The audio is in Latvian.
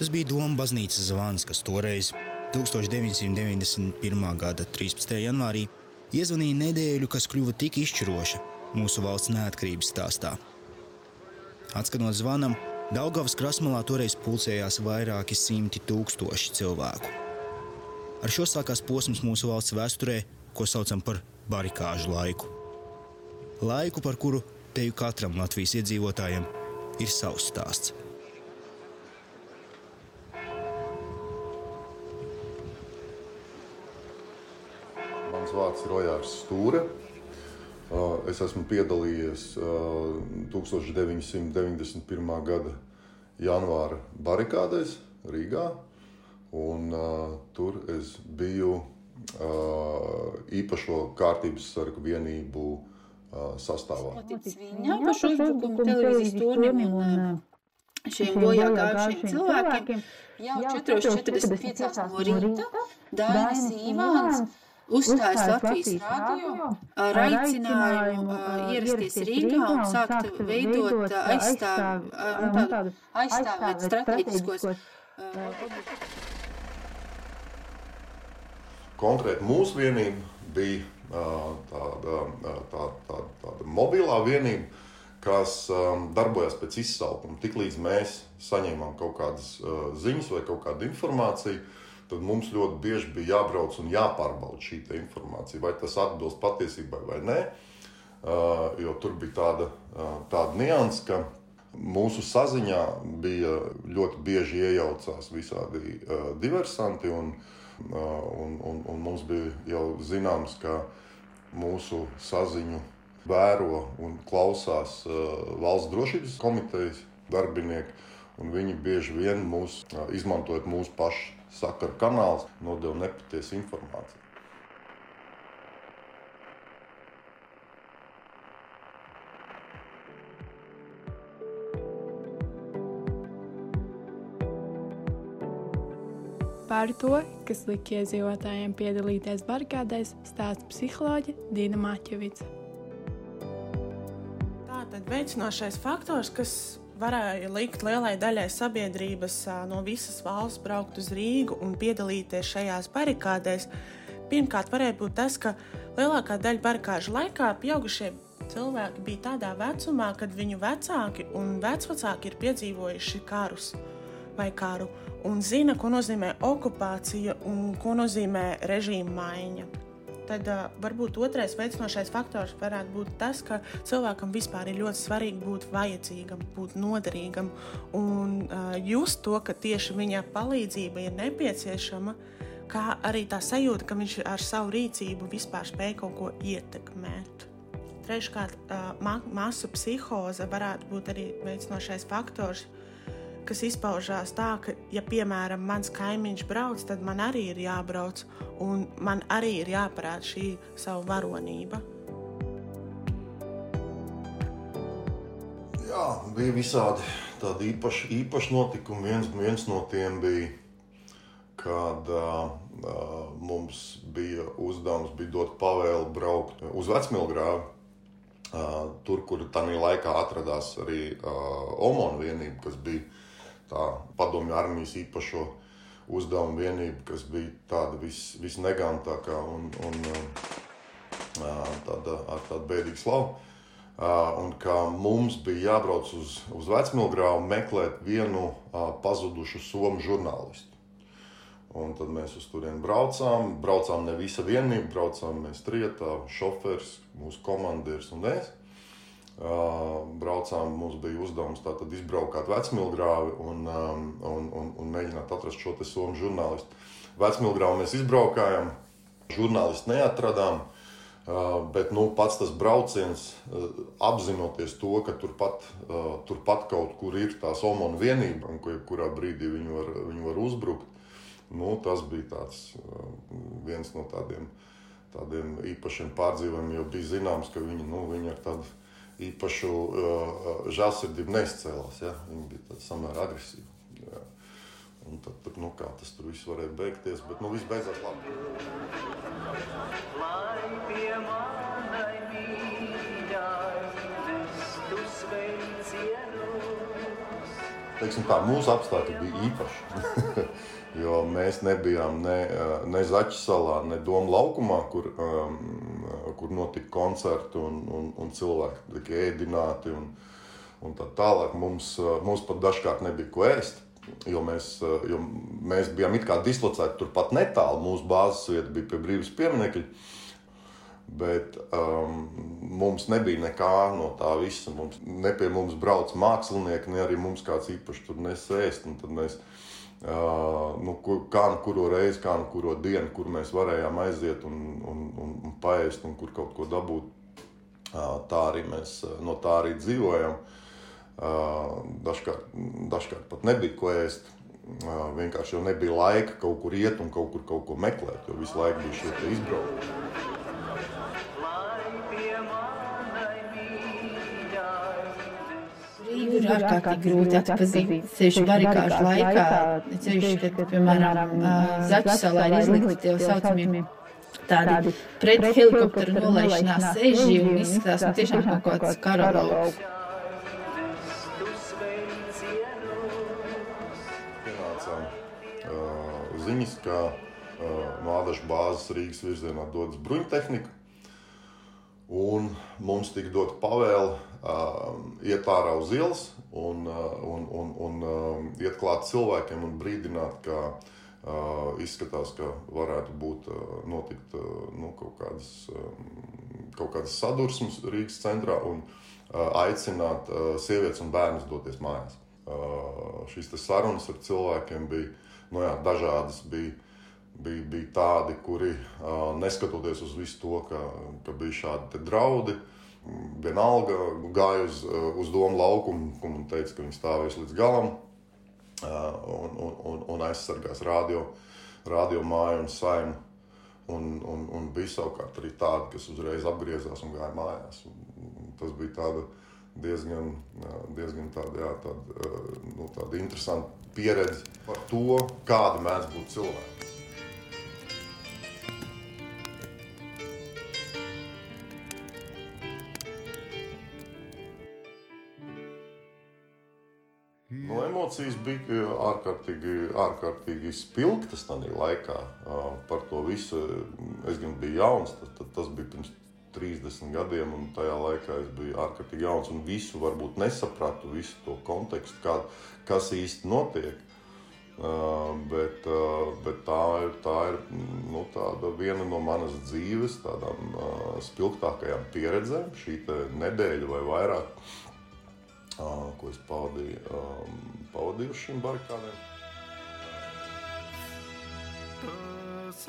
Tas bija Doma baznīcas zvans, kas toreiz, 1991. gada 13. janvārī, iezvanīja nedēļu, kas kļuva tik izšķiroša mūsu valsts neatkarības stāstā. Atskanot zvanam, Daugavas krasmalā toreiz pulcējās vairāki simti tūkstoši cilvēku. Ar šo sākās posms mūsu valsts vēsturē, ko saucam par barikāžu laiku. Laiku, par kuru teju katram Latvijas iedzīvotājam ir savs stāsts. Mans vārds ir Ojārs Stūre. Es esmu piedalījies 1991. gada janvāra barikādēs Rīgā. Un, uh, tur es biju uh, īpašo kārtības sargu vienību uh, sastāvā. Viņa par šo uzbrukumu televīzijas turnim un šiem bojā gājušiem cilvēkiem jau 4.45 no rīta Dainis Ivāns uzstājas Latvijas rādio ar aicinājumu ierasties Rīgā un sākt veidot aizstāv, aizstāvēt strateģiskos Konkrēti mūsu vienība bija tāda, tā, tā, tāda mobilā vienība, kas darbojas pēc izsaukuma. Tiklīdz mēs saņēmām kaut kādas ziņas vai kaut kādu informāciju, tad mums ļoti bieži bija jābrauc un jāpārbauda šī informācija, vai tas atbilst patiesībai vai nē. Jo tur bija tāda, tāda nianses, ka mūsu saziņā bija ļoti bieži iejaucās visādi diversanti. Un, Un, un, un mums bija jau zināms, ka mūsu saziņu vēro un klausās valsts drošības komitejas darbinieki. Viņi bieži vien mūs, izmantojot mūsu pašu sakaru kanālus, nodeva nepatiesu informāciju. Par to, kas lika iedzīvotājiem piedalīties barikādēs, stāsta psiholoģe Dina Maķevica. Tātad veicinošais faktors, kas varēja likt lielai daļai sabiedrības no visas valsts braukt uz Rīgu un piedalīties šajās barikādēs, pirmkārt varēja būt tas, ka lielākā daļa barikāžu laikā pieaugušie cilvēki bija tādā vecumā, kad viņu vecāki un vecvecāki ir piedzīvojuši karus vai karu un zina, ko nozīmē okupācija un ko nozīmē režīma maiņa. Tad uh, varbūt otrais veicinošais faktors varētu būt tas, ka cilvēkam vispār ir ļoti svarīgi būt vajadzīgam, būt noderīgam un uh, just to, ka tieši viņa palīdzība ir nepieciešama, kā arī tā sajūta, ka viņš ar savu rīcību vispār spēj kaut ko ietekmēt. Treškārt, uh, masu psihoze varētu būt arī veicinošais faktors, uh, kas izpaužās tā, ka, ja, piemēram, mans kaimiņš brauc, tad man arī ir jābrauc, un man arī ir jāparāda šī savu varonība. Jā, bija visādi tādi īpaši, īpaši notikumi. Viens, viens no tiem bija, kad uh, mums bija uzdevums bija dot pavēli braukt uz Vecmilgrāvu. Uh, tur, kur tā laikā atradās arī uh, Omona vienība, kas bija tā padomju armijas īpašo uzdevumu vienība, kas bija tāda vis, visnegantākā un, un tāda, ar tādu bēdīgu slavu. Un kā mums bija jābrauc uz, uz Vecmilgrāvu meklēt vienu pazudušu somu žurnālistu. Un tad mēs uz turieni braucām. Braucām ne visa vienība, braucām mēs trijotā, šofers, mūsu komandieris un es braucām, mums bija uzdevums izbraukt vecmilgrāvi un, un, un, un mēģināt atrast šo somu žurnālistu. Vecmilgrāvi mēs izbraukājām, žurnālistu neatradām. Bet nu, pats tas brauciens, apzinoties to, ka turpat, turpat kaut kur ir tā somona vienība, un kurā brīdī viņi var, viņi var uzbrukt, nu, tas bija tāds, viens no tādiem, tādiem īpašiem pārdzīvojumiem. Jo bija zināms, ka viņi, nu, viņi ar tādu īpašu uh, žēlsirdību neizcēlās. Ja? Viņi bija samērā agresīvi. Ja? Un tad, tad nu, kā tas tur viss varēja beigties, bet nu, viss beidzās labi. Lai pie teiksim, tā, mūsu apstākļi bija īpaši. jo mēs nebijām ne, ne Zaķis salā, ne Doma laukumā, kur, um, kur notika koncerti un, un, un cilvēki tika ēdināti. Un, un tā tālāk mums, mums pat dažkārt nebija ko ēst. Jo mēs, jo mēs bijām it kā dislocēti turpat netālu. Mūsu bāzes vieta bija pie brīvības pieminiekļa. Bet um, mums nebija nekā no tā visa. Mums, ne pie mums brauc mākslinieki, ne arī mums kāds īpaši tur nesēst. Tad mēs uh, nu, kur, kā nu kuru reizi, kā nu kuru dienu, kur mēs varējām aiziet un, un, un, un paēst un kur kaut ko dabūt. Uh, tā arī mēs no tā arī dzīvojam. Uh, dažkārt, dažkārt pat nebija ko ēst. Uh, vienkārši jau nebija laika kaut kur iet un kaut kur kaut ko meklēt, jo visu laiku bija šie izbraukumi. Ir ārkārtīgi grūti atpazīt. Ceļš barikāžu laikā, ceļš, kad, piemēram, Zaķu salā ir izlikti tie saucamie tādi pret helikopteru nolaišanās seži un izskatās nu, tiešām kaut kāds karalauks. Ziņas, ka uh, no Ādaša bāzes Rīgas virzienā dodas bruņtehnika. Un mums tika dota pavēle uh, iet ārā uz ielas un, uh, un, un, un uh, iet klāt cilvēkiem un brīdināt, ka uh, izskatās, ka varētu būt uh, notikt uh, nu, kaut, kādas, um, kaut kādas sadursmes Rīgas centrā un uh, aicināt uh, sievietes un bērnus doties mājās. Uh, šīs sarunas ar cilvēkiem bija nu jā, dažādas. Bija, bija, bija tādi, kuri neskatoties uz visu to, ka, ka bija šādi draudi, vienalga gāja uz, uz domu laukumu un teica, ka viņi stāvēs līdz galam un, un, un, un aizsargās radio, radio māju un saimu. Un, un, un bija savukārt arī tādi, kas uzreiz apgriezās un gāja mājās. Un tas bija tāda diezgan, diezgan tāda, jā, tāda, nu, tāda interesanta pieredze par to, kāda mēdz būt cilvēki. No emocijas bija ārkārtīgi, ārkārtīgi spilgtas tajā laikā. Par to visu es gan biju jauns, tad, tad tas bija pirms 30 gadiem, un tajā laikā es biju ārkārtīgi jauns un visu varbūt nesapratu, visu to kontekstu, kā, kas īsti notiek. Bet, bet tā ir, tā ir nu, viena no manas dzīves tādām spilgtākajām pieredzēm, šī nedēļa vai vairāk ko es pavadīju, pavadīju uz šīm barikādēm. Tas